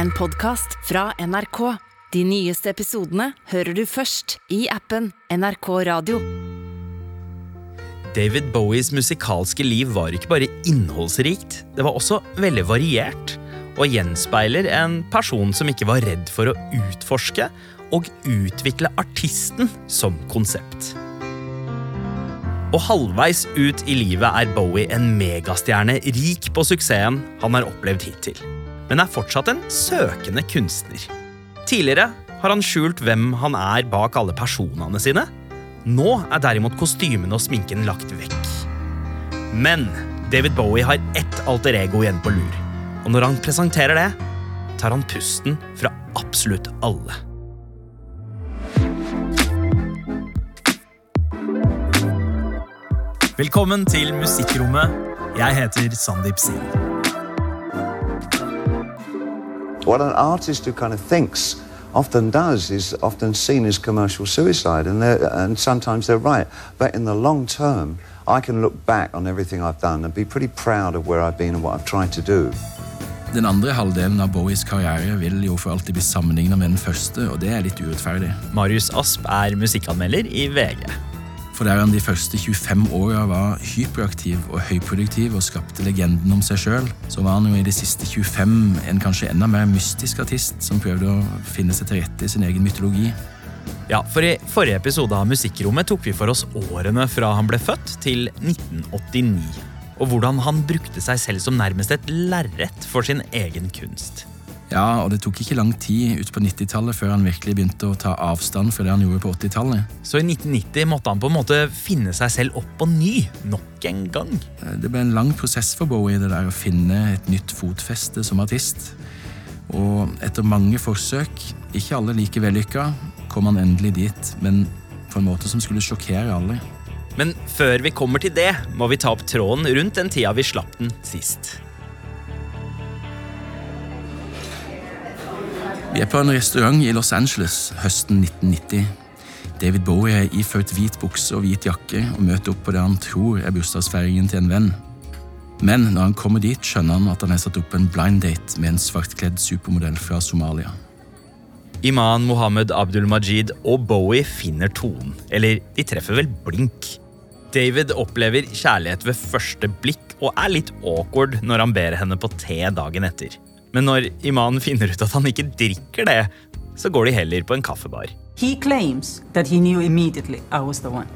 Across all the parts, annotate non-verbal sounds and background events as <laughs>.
en podkast fra NRK. De nyeste episodene hører du først i appen NRK Radio. David Bowies musikalske liv var ikke bare innholdsrikt, det var også veldig variert. Og gjenspeiler en person som ikke var redd for å utforske og utvikle artisten som konsept. Og halvveis ut i livet er Bowie en megastjerne rik på suksessen han har opplevd hittil. Men er fortsatt en søkende kunstner. Tidligere har han skjult hvem han er bak alle personene sine. Nå er derimot kostymene og sminken lagt vekk. Men David Bowie har ett alter ego igjen på lur. Og når han presenterer det, tar han pusten fra absolutt alle. Velkommen til Musikkrommet. Jeg heter Sandeep Singh. What an artist who kind of thinks often does is often seen as commercial suicide, and, they're- and sometimes they're right. But in the long term, I can look back on everything I've done and be pretty proud of where I've been and what I've tried to do. Den andre halvdelen av Bowies karriere vil jo for alltid bli sammenlignet med den første, og det er litt urettferdig. Marius Asp er musikkanmelder i VG. For der han de første 25 åra var hyperaktiv og høyproduktiv og skapte legenden om seg sjøl, så var han jo i de siste 25 en kanskje enda mer mystisk artist som prøvde å finne seg til rette i sin egen mytologi. Ja, for I forrige episode av Musikkrommet tok vi for oss årene fra han ble født til 1989. Og hvordan han brukte seg selv som nærmest et lerret for sin egen kunst. Ja, og det tok ikke lang tid ut på 90-tallet før han virkelig begynte å ta avstand fra det han gjorde på 80-tallet. Så i 1990 måtte han på en måte finne seg selv opp på ny, nok en gang. Det ble en lang prosess for Bowie det der å finne et nytt fotfeste som artist. Og etter mange forsøk, ikke alle like vellykka, kom han endelig dit, men på en måte som skulle sjokkere alle. Men før vi kommer til det, må vi ta opp tråden rundt den tida vi slapp den sist. Vi er på en restaurant i Los Angeles høsten 1990. David Bowie er iført hvit bukse og hvit jakke og møter opp på det han tror er bursdagsfeiringen til en venn. Men når han kommer dit, skjønner han at han har satt opp en blind date med en svartkledd supermodell fra Somalia. Iman Mohammed Abdul-Majid og Bowie finner tonen. Eller de treffer vel blink. David opplever kjærlighet ved første blikk og er litt awkward når han ber henne på te dagen etter. Men når imanen finner ut at han ikke drikker det, så går de heller på en kaffebar. He claims that he knew immediately I was the one.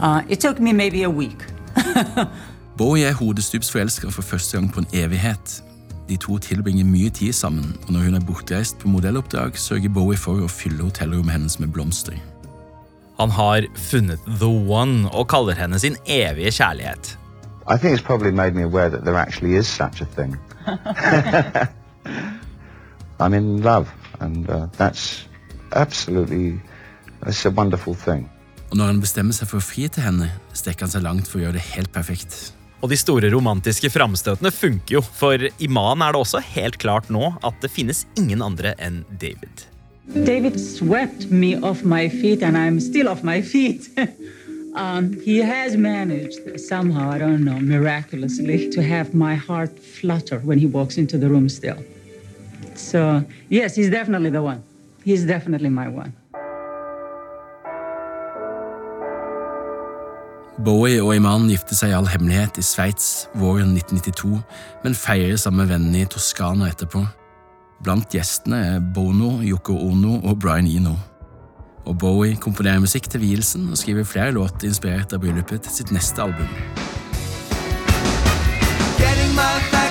Uh, it took me maybe a week. <laughs> Bowie er hodestups forelska for første gang på en evighet. De to tilbringer mye tid sammen, og når hun er bortreist på modelloppdrag, sørger Bowie for å fylle hotellrommet hennes med blomster. Han har funnet the one og kaller henne sin evige kjærlighet. I think it's probably made me aware that there actually is such a thing. <laughs> I'm in love, and uh, that's absolutely that's a wonderful thing. Og når han bestemmer seg for å fri til henne, strekker han seg langt for å gjøre det helt perfekt. Og de store romantiske framstøtene funker jo, for i Iman er det også helt klart nå at det finnes ingen andre enn David. David swept me off my feet, and I'm still off my feet. <laughs> um, he has managed somehow, I don't know, miraculously, to have my heart flutter when he walks into the room still. So, yes, he's definitely the one. He's definitely my one. Bowie og Iman gifter seg i all hemmelighet i Sveits våren 1992, men feirer sammen med vennene i Toskana etterpå. Blant gjestene er Bono, Yoko Ono og Brian Eno. Og Bowie komponerer musikk til vielsen og skriver flere låter inspirert av bryllupet til sitt neste album. Getting my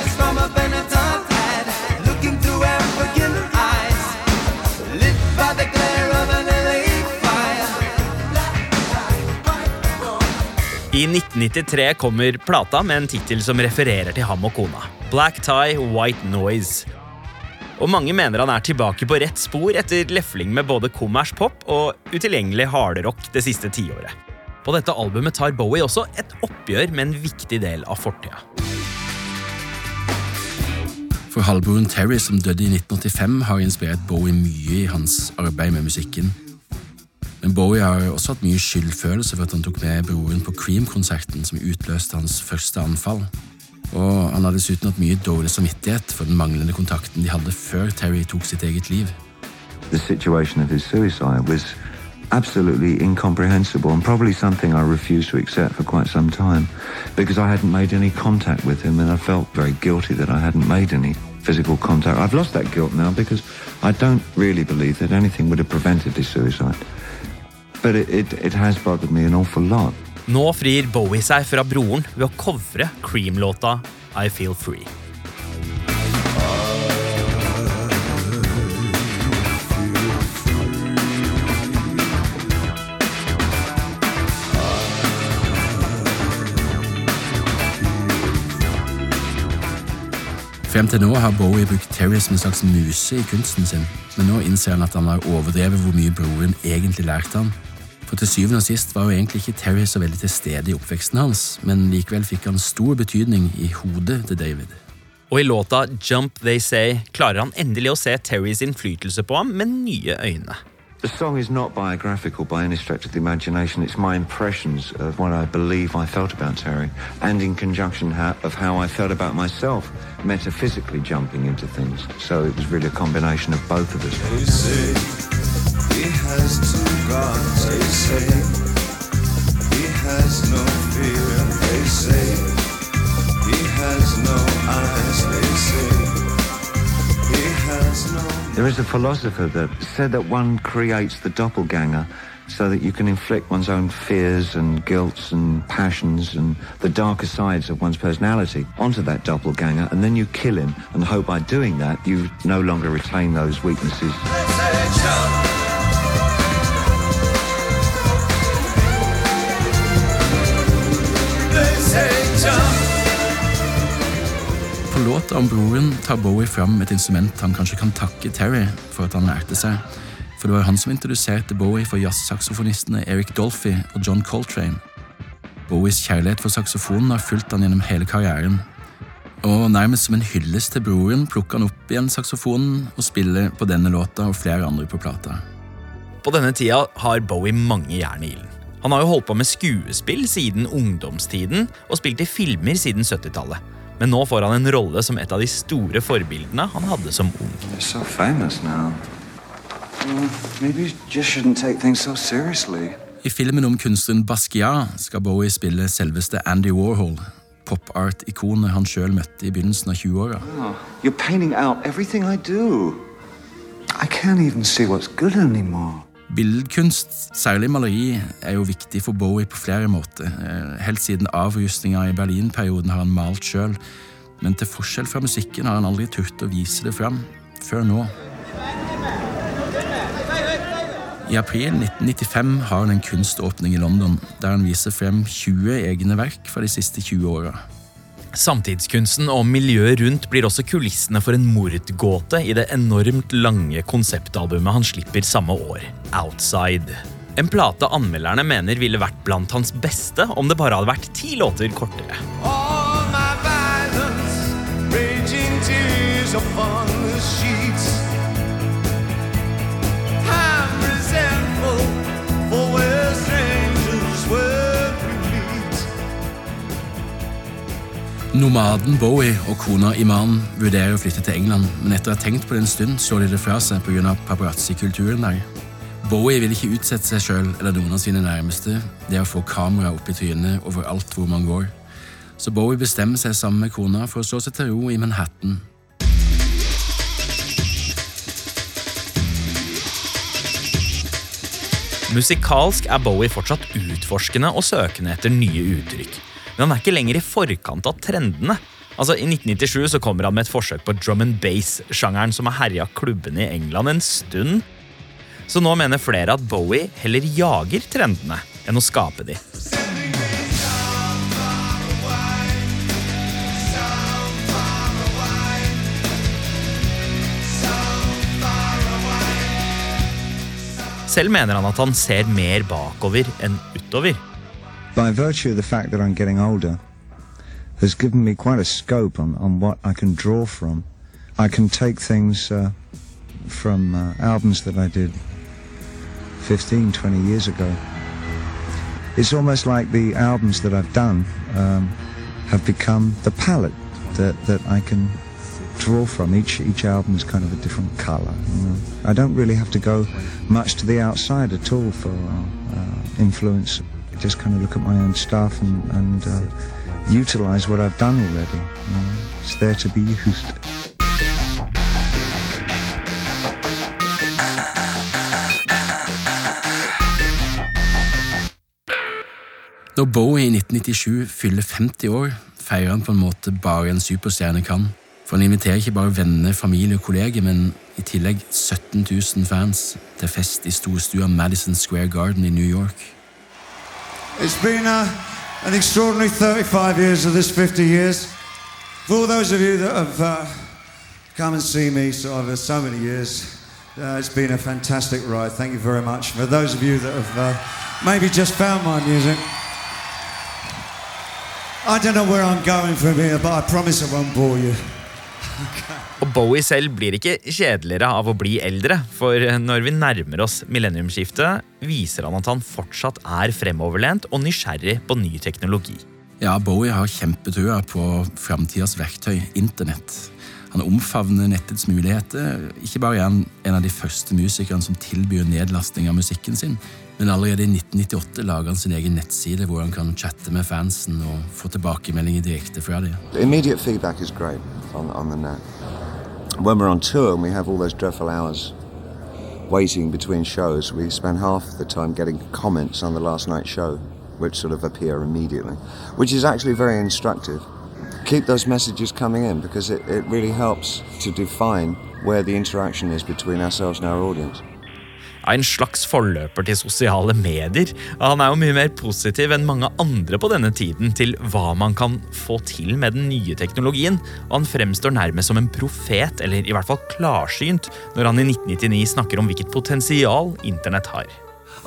I 1993 kommer plata med en tittel som refererer til ham og kona. Black Tie, White Noise. Og mange mener han er tilbake på rett spor etter lefling med både kommers pop og utilgjengelig hardrock det siste tiåret. På dette albumet tar Bowie også et oppgjør med en viktig del av fortida. For halvbroren Terry, som døde i 1985, har inspirert Bowie mye i hans arbeid med musikken. Men Bowie har også hatt mye skyldfølelse for at han tok med broren på Cream-konserten som utløste hans første anfall. Og han har dessuten hatt mye dårlig samvittighet for den manglende kontakten de hadde før Terry tok sitt eget liv. The situation of his suicide was absolutely incomprehensible and probably something I refused to accept for quite some time because I hadn't made any contact with him and I felt very guilty that I hadn't made any physical contact. I've lost that guilt now because I don't really believe that anything would have prevented his suicide. But it, it, it has bothered me an awful lot. Nå frir Bowie seg fra broren ved å covre Cream-låta I Feel Free. Frem til nå har Bowie brukt Terry som en slags muse i kunsten sin, men nå innser han at han har overdrevet hvor mye broren egentlig lærte han. For til syvende og sist var jo egentlig ikke Terry så veldig til stede i oppveksten hans, men likevel fikk han stor betydning i hodet til David. Og i låta Jump They Say klarer han endelig å se Terrys innflytelse på ham med nye øyne. The song is not biographical by any stretch of the imagination. It's my impressions of what I believe I felt about Terry, and in conjunction of how I felt about myself, metaphysically jumping into things. So it was really a combination of both of us. There is a philosopher that said that one creates the doppelganger so that you can inflict one's own fears and guilts and passions and the darker sides of one's personality onto that doppelganger, and then you kill him. And hope by doing that you no longer retain those weaknesses. På låta om broren tar Bowie fram et instrument han kanskje kan takke Terry for at han lærte seg. For det var han som introduserte Bowie for jazzsaksofonistene Eric Dolphy og John Coltrane. Bowies kjærlighet for saksofonen har fulgt han gjennom hele karrieren. Og nærmest som en hyllest til broren plukker han opp igjen saksofonen og spiller på denne låta og flere andre på plata. På denne tida har Bowie mange jern i ilden. Han har jo holdt på med skuespill siden ungdomstiden og spilt i filmer siden 70-tallet. Men nå får han en rolle som et av de store forbildene han hadde som ung. So famous now. Maybe you just shouldn't take things so. I filmen om kunstneren Basquiat skal Bowie spille selveste Andy Warhol, pop-art-ikonet han sjøl møtte i begynnelsen av 20-åra. Oh, you're painting out everything I do. I can't even see what's good anymore. Billedkunst, særlig maleri, er jo viktig for Bowie på flere måter. Eh, Helt siden avrustninga i Berlin-perioden har han malt sjøl, men til forskjell fra musikken har han aldri turt å vise det fram, før nå. I april 1995 har han en kunståpning i London, der han viser frem 20 egne verk fra de siste 20 åra. Samtidskunsten og miljøet rundt blir også kulissene for en mordgåte i det enormt lange konseptalbumet han slipper samme år, Outside. En plate anmelderne mener ville vært blant hans beste om det bare hadde vært ti låter kortere. All my violence, raging tears upon the sheets. Nomaden Bowie og kona Iman vurderer å flytte til England, men etter å ha tenkt på det en stund, slår de det fra seg pga. paparazzi-kulturen der. Bowie vil ikke utsette seg sjøl eller noen av sine nærmeste. Det å få kamera opp i trynet overalt hvor man går. Så Bowie bestemmer seg sammen med kona for å slå seg til ro i Manhattan. Musikalsk er Bowie fortsatt utforskende og søkende etter nye uttrykk. Men han er ikke lenger i forkant av trendene. Altså, I 1997 så kommer han med et forsøk på drum and bass-sjangeren som har herja klubbene i England en stund. Så nå mener flere at Bowie heller jager trendene enn å skape de. Selv mener han at han ser mer bakover enn utover. By virtue of the fact that I'm getting older, has given me quite a scope on, on what I can draw from. I can take things uh, from uh, albums that I did 15, 20 years ago. It's almost like the albums that I've done um, have become the palette that, that I can draw from. Each each album is kind of a different color. You know? I don't really have to go much to the outside at all for uh, influence. Just kind of look at my own stuff and, and uh, utilize what I've done already. You know? It's there to be used. Når Bowie i 1997 fyller 50 år, feirer han på en måte bare en superstjerne kan. For han inviterer ikke bare venner, familie og kolleger, men i tillegg 17 000 fans til fest i storstua Madison Square Garden i New York. It's been uh, an extraordinary 35 years of this 50 years. For all those of you that have uh, come and see me so over so many years, uh, it's been a fantastic ride. Thank you very much. For those of you that have uh, maybe just found my music, I don't know where I'm going from here, but I promise I won't bore you. <laughs> Og Bowie selv blir ikke kjedeligere av å bli eldre, for når vi nærmer oss millenniumsskiftet, viser han at han fortsatt er fremoverlent og nysgjerrig på ny teknologi. Ja, Bowie har kjempetrua på framtidas verktøy, internett. Han omfavner nettets muligheter. Ikke bare er han en av de første musikerne som tilbyr nedlasting av musikken sin, men allerede i 1998 lager han sin egen nettside hvor han kan chatte med fansen og få tilbakemeldinger direkte fra dem. Immediate feedback is great on, on the net. When we're on tour and we have all those dreadful hours waiting between shows, we spend half the time getting comments on the last night's show, which sort of appear immediately, which is actually very instructive. Keep those messages coming in because it, it really helps to define where the interaction is between ourselves and our audience. En slags forløper til sosiale medier. Han er jo mye mer positiv enn mange andre på denne tiden til hva man kan få til med den nye teknologien, og han fremstår nærmest som en profet, eller i hvert fall klarsynt, når han i 1999 snakker om hvilket potensial internett har.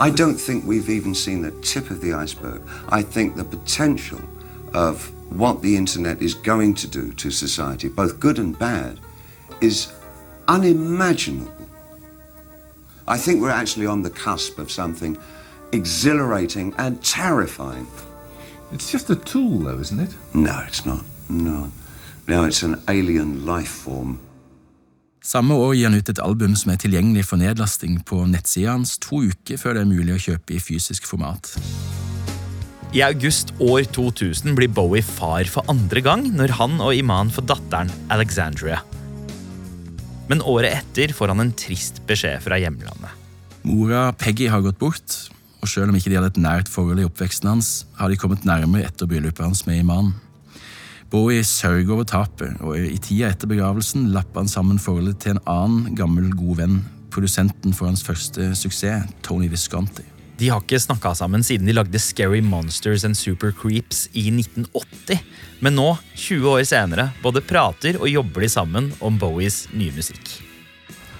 I don't think we've even seen the tip of the iceberg. I think the potential of what the internet is going to do to society, both good and bad, is unimaginable. I think we're actually on the cusp of something exhilarating and terrifying. It's just a tool, though, isn't it? No, it's not. No. No, it's an alien life form. Samme år gir han ut et album som er tilgjengelig for nedlasting på nettsida hans to uker før det er mulig å kjøpe i fysisk format. I august år 2000 blir Bowie far for andre gang når han og Iman får datteren Alexandria. Men året etter får han en trist beskjed fra hjemlandet. Mora Peggy har gått bort, og selv om ikke de hadde et nært forhold i oppveksten hans, har de kommet nærmere etter bryllupet hans med Iman. Bowie sørger over tapet, og i tida etter begravelsen lapper han sammen forholdet til en annen gammel, god venn, produsenten for hans første suksess, Tony Visconti. De har ikke snakka sammen siden de lagde Scary Monsters and Super Creeps i 1980. Men nå, 20 år senere, både prater og jobber de sammen om Bowies nye musikk.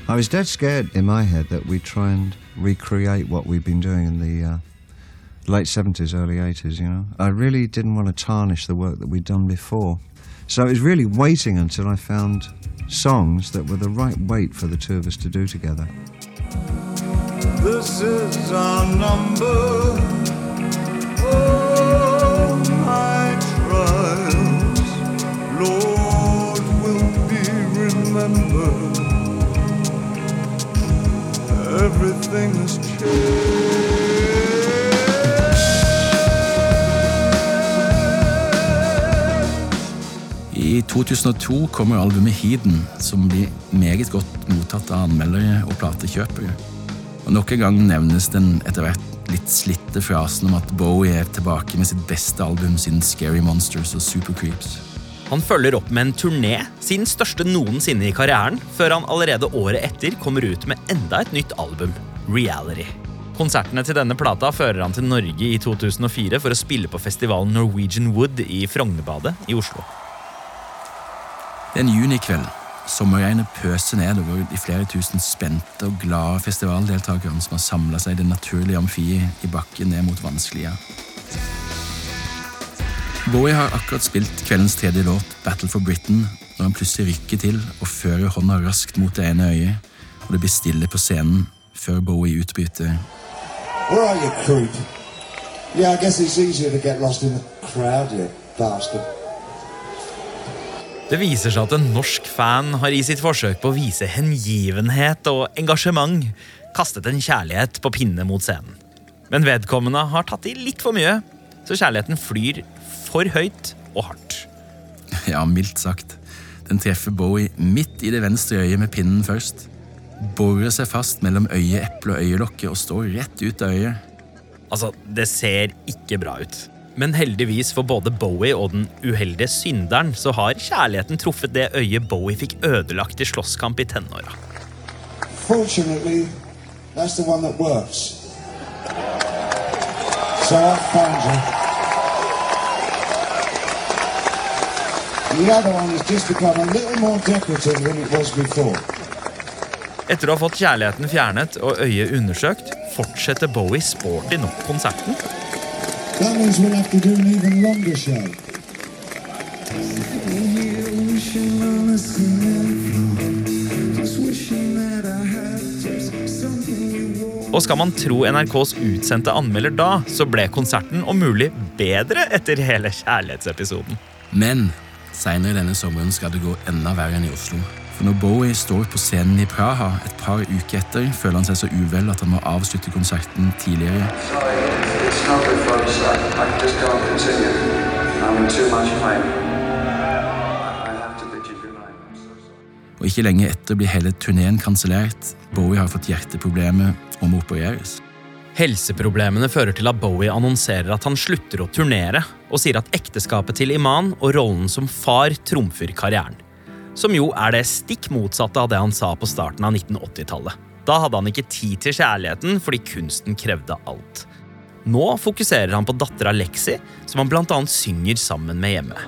I was dead scared in my head that we'd try and recreate what we've been doing in the uh, late 70s, early 80s, you know. I really didn't want to tarnish the work that we'd done before. So it was really waiting until I found songs that were the right weight for the two of us to do together. This is our number. Oh, my trials, Lord, will be remembered. Everything has changed. I 2002 kommer albumet Heeden, som blir meget godt mottatt av anmeldere og platekjøpere. Og Nok en gang nevnes den etter hvert litt slitte frasen om at Bowie er tilbake med sitt beste album siden Scary Monsters og Supercreeps. Han følger opp med en turné, sin største noensinne i karrieren, før han allerede året etter kommer ut med enda et nytt album, Reality. Konsertene til denne plata fører han til Norge i 2004 for å spille på festivalen Norwegian Wood i Frognerbadet i Oslo. Det er en junikveld. Sommerregnet pøser ned over de flere tusen spente og glade festivaldeltakerne som har samla seg i det naturlige amfiet i bakken ned mot vanskelige. Bowie har akkurat spilt kveldens tredje låt, Battle for Britain, når han plutselig rykker til og fører hånda raskt mot det ene øyet, og det blir stille på scenen før Bowie utbryter Where are you, creep? Yeah, I guess it's easier to get lost in a crowd, you bastard. Det viser seg at en norsk fan har i sitt forsøk på å vise hengivenhet og engasjement kastet en kjærlighet på pinne mot scenen. Men vedkommende har tatt i litt for mye, så kjærligheten flyr for høyt og hardt. <laughs> Ja, mildt sagt. Den treffer Bowie midt i det venstre øyet med pinnen først. Borer seg fast mellom øyeeple og øyelokket og står rett ut av øyet. Altså, det ser ikke bra ut. Men heldigvis for både Bowie og den uheldige synderen så har kjærligheten truffet det øyet Bowie fikk ødelagt i slåsskamp i tenåra. Fortunately, that's the one that works. So I found you. The other one has just become a little more decorative than it was before. Etter å ha fått kjærligheten fjernet og øyet undersøkt, fortsetter Bowie sporty nok konserten. That means we'll have to do an even longer show. Og skal man tro NRKs utsendte anmelder da, så ble konserten om mulig bedre etter hele kjærlighetsepisoden. Men seinere denne sommeren skal det gå enda verre enn i Oslo. For når Bowie står på scenen i Praha et par uker etter, føler han seg så uvel at han må avslutte konserten tidligere. Sorry, it's not good for us. I, I just can't continue. I'm in too much pain. Og ikke lenge etter blir hele turneen kansellert. Bowie har fått hjerteproblemer og må opereres. Helseproblemene fører til at Bowie annonserer at han slutter å turnere, og sier at ekteskapet til Iman og rollen som far trumfer karrieren. Som jo er det stikk motsatte av det han sa på starten av 1980-tallet. Da hadde han ikke tid til kjærligheten fordi kunsten krevde alt. Nå fokuserer han på dattera Lexi, som han bl.a. synger sammen med hjemme.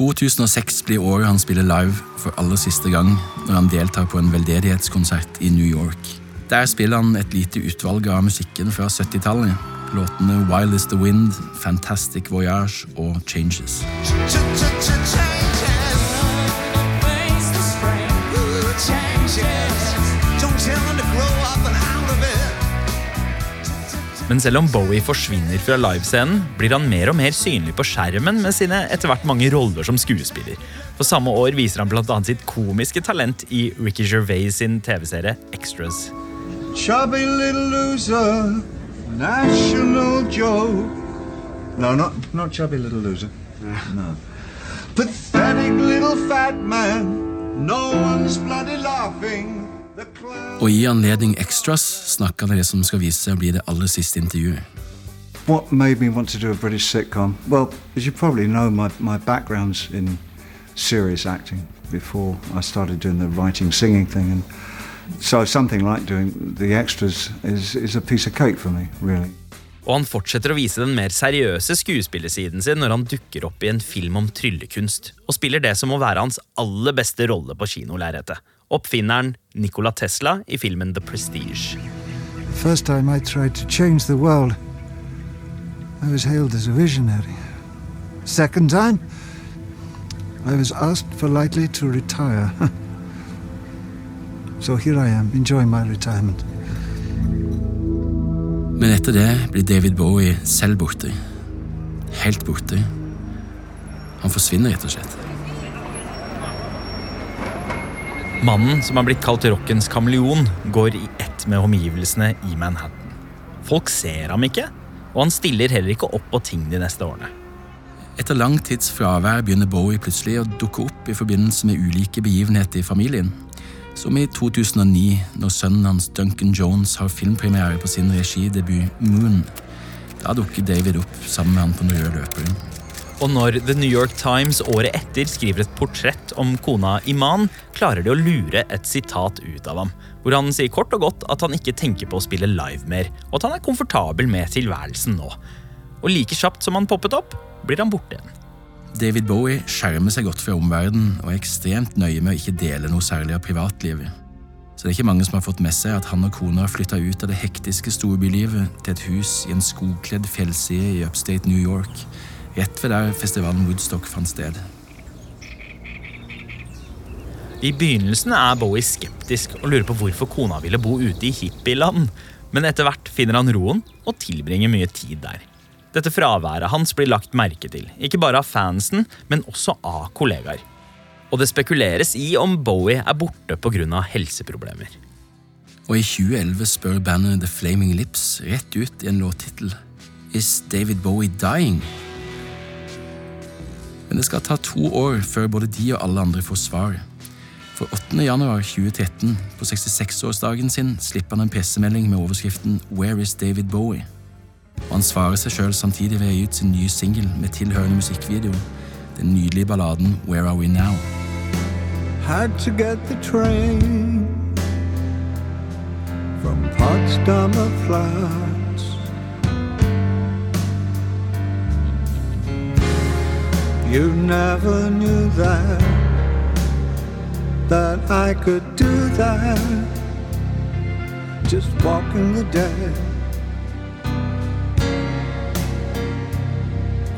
over 2006 blir året han spiller live for aller siste gang når han deltar på en veldedighetskonsert i New York. Der spiller han et lite utvalg av musikken fra 70-tallet. Låtene Wild Is The Wind, Fantastic Voyage og Changes. Men selv om Bowie forsvinner fra livescenen, blir han mer og mer synlig på skjermen med sine etter hvert mange roller som skuespiller. For samme år viser han bl.a. sitt komiske talent i Ricky Gervais sin TV-serie Extras. Chubby little loser, national joke. No, not not chubby little loser. No. Pathetic little fat man. No one's bloody laughing. The clown. Og i anledning Extras snakker han om det som skal vise seg å bli det aller siste intervjuet. What made me want to do a British sitcom? Well, as you probably know, my, my background's in serious acting before I started doing the writing, singing thing. And so something like doing the extras is, is a piece of cake for me, really. Og han fortsetter å vise den mer seriøse skuespillersiden sin når han dukker opp i en film om tryllekunst, og spiller det som må være hans aller beste rolle på kinolerretet. Oppfinneren Nikola Tesla i filmen The Prestige. First time I tried to change the world, I was hailed as a visionary. Second time, I was asked politely to retire. <laughs> so here I am, enjoying my retirement. Men etter det blir David Bowie selv borte. Helt borte. Han forsvinner rett og slett. Mannen som har blitt kalt rockens kameleon, går i ett med omgivelsene i Manhattan. Folk ser ham ikke, og han stiller heller ikke opp på ting de neste årene. Etter lang tids fravær begynner Bowie plutselig å dukke opp i forbindelse med ulike begivenheter i familien. Som i 2009, når sønnen hans Duncan Jones har filmpremiere på sin regidebut Moon. Da dukker David opp sammen med han på den røde løperen. Og når The New York Times året etter skriver et portrett om kona Iman, klarer de å lure et sitat ut av ham, hvor han sier kort og godt at han ikke tenker på å spille live mer, og at han er komfortabel med tilværelsen nå. Og like kjapt som han poppet opp, blir han borte igjen. David Bowie skjermer seg godt fra omverdenen og er ekstremt nøye med å ikke dele noe særlig av privatlivet. Så det er ikke mange som har fått med seg at han og kona har flytta ut av det hektiske storbylivet til et hus i en skogkledd fjellside i upstate New York, rett ved der festivalen Woodstock fant sted. I begynnelsen er Bowie skeptisk og lurer på hvorfor kona ville bo ute i hippieland. men etter hvert finner han roen og tilbringer mye tid der. Dette fraværet hans blir lagt merke til, ikke bare av fansen, men også av kollegaer. Og det spekuleres i om Bowie er borte pga. helseproblemer. Og i 2011 spør bandet The Flaming Lips rett ut i en låttittel Is David Bowie dying? Men det skal ta to år før både de og alle andre får svar. For 8. januar 2013, på 66-årsdagen sin, slipper han en pressemelding med overskriften Where is David Bowie? Og han svarer seg sjøl samtidig ved å gi ut sin nye singel med tilhørende musikkvideo, den nydelige balladen Where Are We Now? Had to get the train from Potsdamer Platz. You never knew that, that I could do that. Just walking the dead.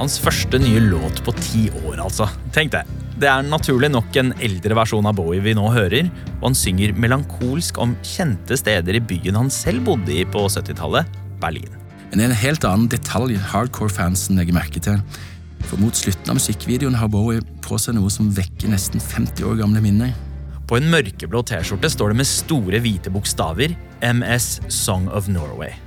Hans første nye låt på ti år, altså. Tenk det. Det er naturlig nok en eldre versjon av Bowie vi nå hører, og han synger melankolsk om kjente steder i byen han selv bodde i på 70-tallet, Berlin. Men det er en helt annen detalj hardcore-fansen legger merke til. For mot slutten av musikkvideoen har Bowie på seg noe som vekker nesten 50 år gamle minner. På en mørkeblå T-skjorte står det med store hvite bokstaver MS Song of Norway.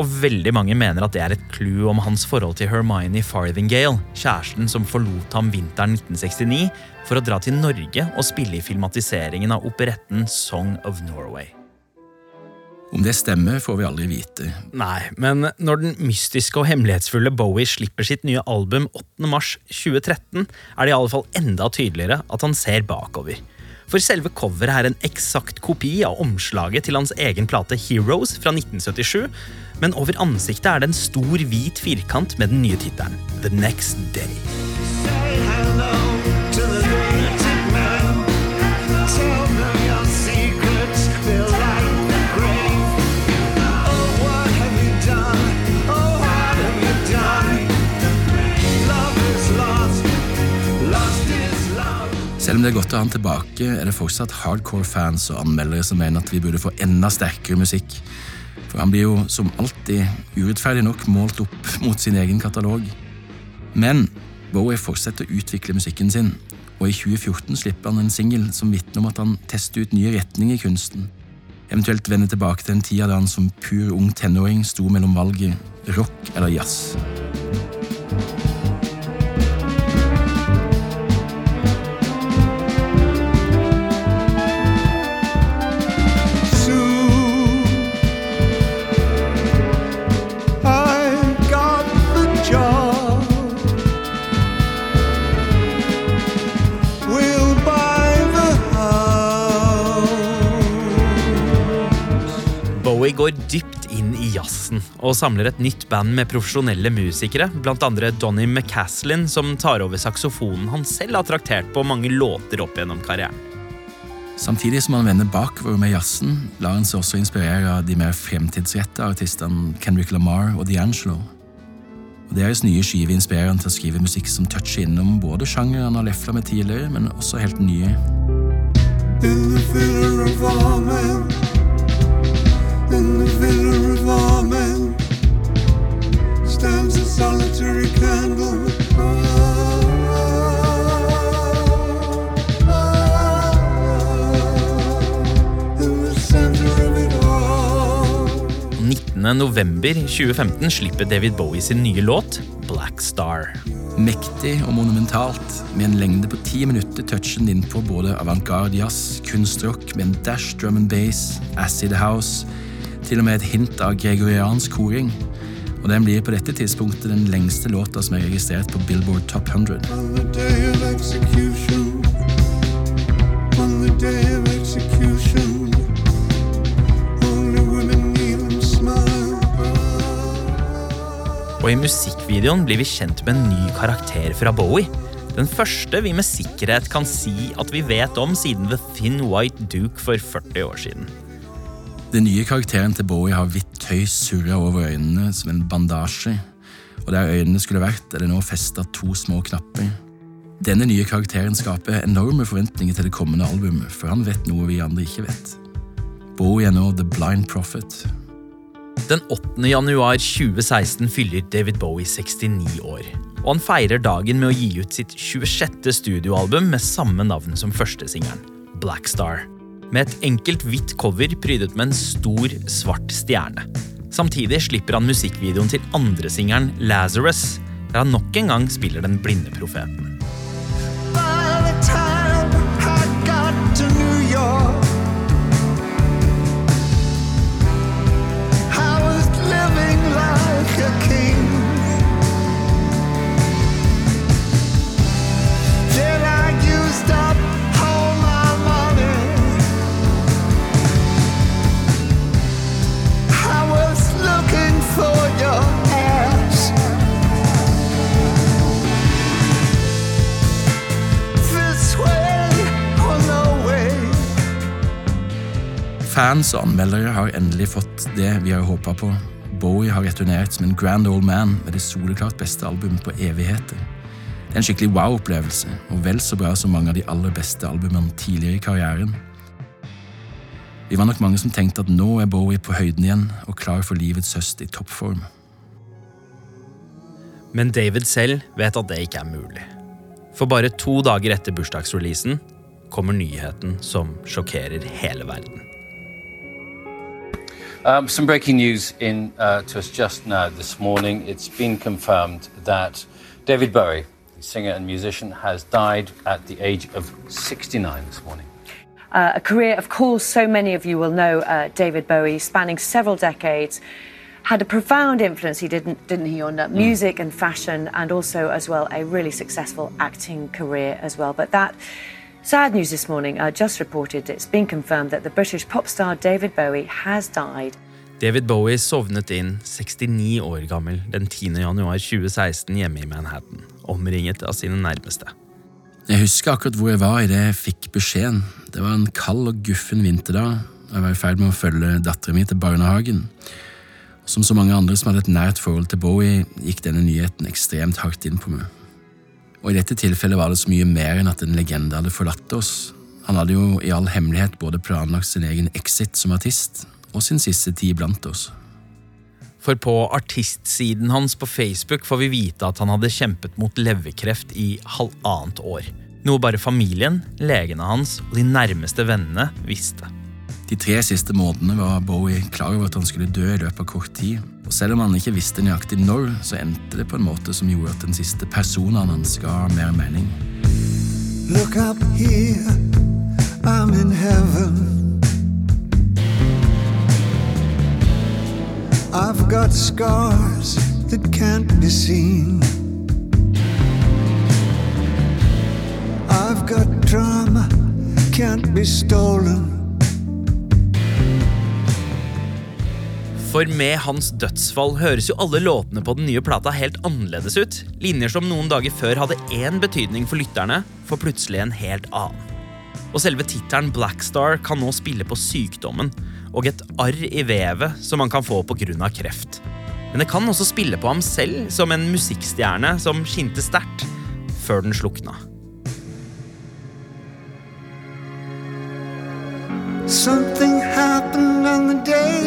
Og veldig mange mener at det er et clou om hans forhold til Hermione Farthingale, kjæresten som forlot ham vinteren 1969 for å dra til Norge og spille i filmatiseringen av operetten Song of Norway. Om det stemmer, får vi aldri vite. Nei, men når den mystiske og hemmelighetsfulle Bowie slipper sitt nye album 8. mars 2013, er det i alle fall enda tydeligere at han ser bakover. For selve coveret er en eksakt kopi av omslaget til hans egen plate Heroes fra 1977, men over ansiktet er det en stor hvit firkant med den nye tittelen The Next Day. Selv om det er godt å ha han tilbake, er det fortsatt hardcore-fans og anmeldere som mener at vi burde få enda sterkere musikk. For han blir jo som alltid urettferdig nok målt opp mot sin egen katalog. Men Bowie fortsetter å utvikle musikken sin, og i 2014 slipper han en singel som vitner om at han tester ut nye retninger i kunsten. Eventuelt vende tilbake til den tida da han som pur ung tenåring sto mellom valget rock eller jazz. Og samler et nytt band med profesjonelle musikere, andre Donny McCaslin, som tar over saksofonen han selv har traktert på mange låter opp gjennom karrieren. Samtidig som han vender bakover med jazzen, lar han seg også inspirere av de mer fremtidsrette artistene Kendrick Lamar og D'Angelo. Og Deres nye skive inspirerer han til å skrive musikk som toucher innom både sjangeren han har lefla med tidligere, men også helt nye. In the in the villa of our men, stands a solitary candle. In the center of it all. 19. november 2015 slipper David Bowie sin nye låt, Black Star. Mektig og monumentalt, med en lengde på ti minutter touchen inn på både avantgarde jazz, kunstrock med en dash drum and bass, acid house, til og med et hint av gregoriansk koring. Og den blir på dette tidspunktet den lengste låta som er registrert på Billboard Top 100. On the day of execution, on the day of execution, only women kneel and smile. Og i musikkvideoen blir vi kjent med en ny karakter fra Bowie. Den første vi med sikkerhet kan si at vi vet om siden The Thin White Duke for 40 år siden. Den nye karakteren til Bowie har hvitt tøy surra over øynene som en bandasje, og der øynene skulle vært, er det nå festa to små knapper. Denne nye karakteren skaper enorme forventninger til det kommende albumet, for han vet noe vi andre ikke vet. Bowie er nå The Blind Prophet. Den 8. januar 2016 fyller David Bowie 69 år. Og han feirer dagen med å gi ut sitt 26. studioalbum med samme navn som førstesingelen, Black Star. Med et enkelt hvitt cover prydet med en stor, svart stjerne. Samtidig slipper han musikkvideoen til andresingelen Lazarus, der han nok en gang spiller den blinde profeten. By the time I got to New York, Fans og anmeldere har endelig fått det vi har håpa på. Bowie har returnert som en grand old man med det soleklart beste albumet på evigheter. Det er en skikkelig wow-opplevelse, og vel så bra som mange av de aller beste albumene tidligere i karrieren. Vi var nok mange som tenkte at nå er Bowie på høyden igjen og klar for livets høst i toppform. Men David selv vet at det ikke er mulig. For bare to dager etter bursdagsreleasen kommer nyheten som sjokkerer hele verden. Um, some breaking news in uh, to us just now this morning. It's been confirmed that David Bowie, the singer and musician, has died at the age of 69 this morning. Uh, a career, of course, so many of you will know uh, David Bowie, spanning several decades, had a profound influence, he didn't, didn't he, on uh, music and fashion, and also, as well, a really successful acting career as well. But that sad news this morning, I just reported, it's been confirmed that the British pop star David Bowie has died. David Bowie sovnet inn 69 år gammel den 10. januar 2016 hjemme i Manhattan, omringet av sine nærmeste. Jeg husker akkurat hvor jeg var idet jeg fikk beskjeden. Det var en kald og guffen vinterdag, og jeg var i ferd med å følge datteren min til barnehagen. Som så mange andre som hadde et nært forhold til Bowie, gikk denne nyheten ekstremt hardt inn på meg. Og i dette tilfellet var det så mye mer enn at en legende hadde forlatt oss. Han hadde jo i all hemmelighet både planlagt sin egen exit som artist og sin siste tid blant oss. For på artistsiden hans på Facebook får vi vite at han hadde kjempet mot leverkreft i halvannet år. Noe bare familien, legene hans og de nærmeste vennene visste. De tre siste månedene var Bowie klar over at han skulle dø i løpet av kort tid. Og selv om han ikke visste nøyaktig når, så endte det på en måte som gjorde at den siste personen hans ga mer mening. Look up here, I'm in heaven. I've got scars that can't be seen. I've got drama, can't be stolen. For med hans dødsfall høres jo alle låtene på den nye plata helt annerledes ut. Linjer som noen dager før hadde én betydning for lytterne, får plutselig en helt annen. Og selve tittelen Blackstar kan nå spille på sykdommen og et arr i vevet som man kan få pga. kreft. Men det kan også spille på ham selv som en musikkstjerne som skinte sterkt før den slukna. Something happened on the day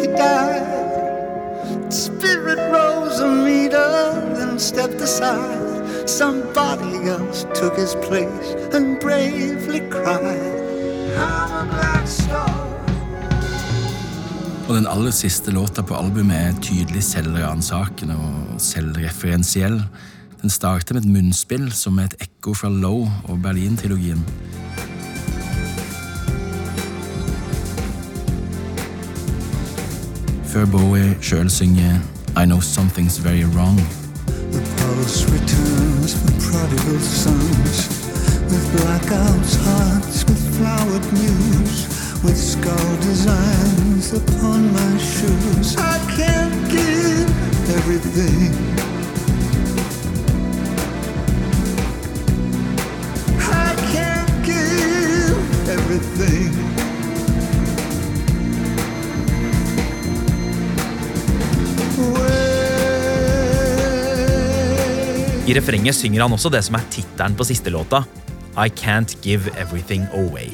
he died. Spirit rose a meter, then stepped aside. Somebody else took his place and bravely cried. I'm a black star. Og den aller siste låta på albumet er tydelig selvransakende og selvreferensiell. Den starter med et munnspill som er et ekko fra Low og Berlin-trilogien. Før Bowie sjøl I Know Something's Very Wrong. The pulse returns for prodigal sons, with blackouts, hearts, with flowered news, with skull designs upon my shoes. I can't give everything. I can't give everything. I refrenget synger han også det som er tittelen på siste låta, I Can't Give Everything Away.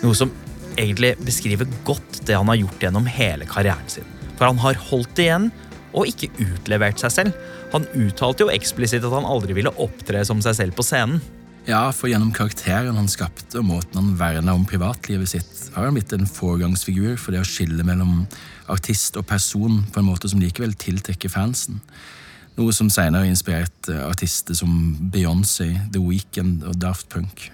Noe som egentlig beskriver godt det han har gjort gjennom hele karrieren sin. For han har holdt igjen og ikke utlevert seg selv. Han uttalte jo eksplisitt at han aldri ville opptre som seg selv på scenen. Ja, for gjennom karakteren han skapte og måten han verna om privatlivet sitt, har han blitt en foregangsfigur for det å skille mellom artist og person på en måte som likevel tiltrekker fansen. Noe som senere inspirerte artister som Beyoncé, The Weeknd og Daft Punk.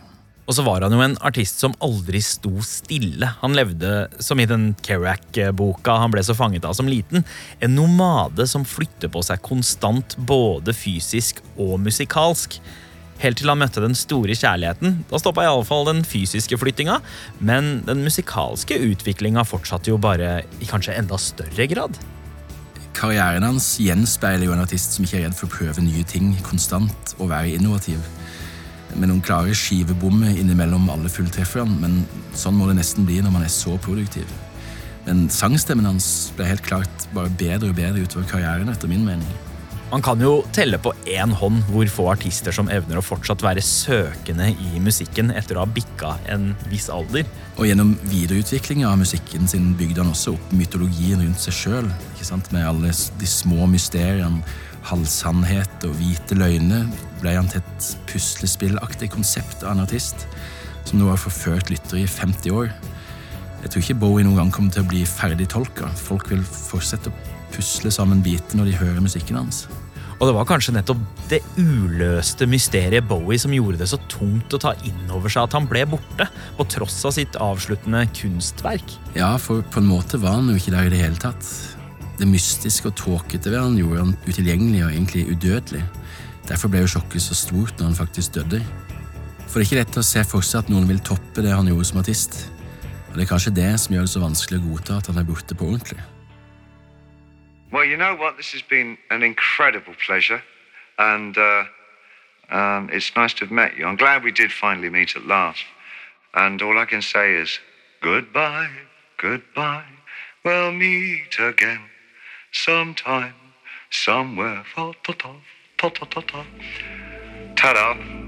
Og så var han jo en artist som aldri sto stille. Han levde, som i den Kerouac-boka han ble så fanget av som liten, en nomade som flytter på seg konstant både fysisk og musikalsk. Helt til han møtte den store kjærligheten. Da stoppa iallfall den fysiske flyttinga, men den musikalske utviklinga fortsatte jo bare i kanskje enda større grad. Karrieren hans gjenspeiler jo en artist som ikke er redd for å prøve nye ting konstant og være innovativ. Med noen klare skivebommer innimellom alle fulltrefferne, men sånn må det nesten bli når man er så produktiv. Men sangstemmen hans ble helt klart bare bedre og bedre utover karrieren, etter min mening. Man kan jo telle på én hånd hvor få artister som evner å fortsatt være søkende i musikken etter å ha bikka en viss alder. Og gjennom videreutvikling av musikken sin bygde han også opp mytologien rundt seg sjøl. Med alle de små mysteriene, halvsannhet og hvite løgner, ble han til et puslespillaktig konsept av en artist som nå har forført lyttere i 50 år. Jeg tror ikke Bowie noen gang kommer til å bli ferdig tolka. Folk vil fortsette å pusle sammen biter når de hører musikken hans. Og det var kanskje nettopp det uløste mysteriet Bowie som gjorde det så tungt å ta inn over seg at han ble borte, på tross av sitt avsluttende kunstverk. Ja, for på en måte var han jo ikke der i det hele tatt. Det mystiske og tåkete ved han gjorde han utilgjengelig og egentlig udødelig. Derfor ble jo sjokket så stort når han faktisk døde. For det er ikke lett å se for seg at noen vil toppe det han gjorde som artist. Og det er kanskje det som gjør det så vanskelig å godta at han er borte på ordentlig. Well, you know what? This has been an incredible pleasure, and uh, um, it's nice to have met you. I'm glad we did finally meet at last. And all I can say is goodbye, goodbye. We'll meet again sometime, somewhere. Ta-ta, ta-ta, ta-ta. Ta-da.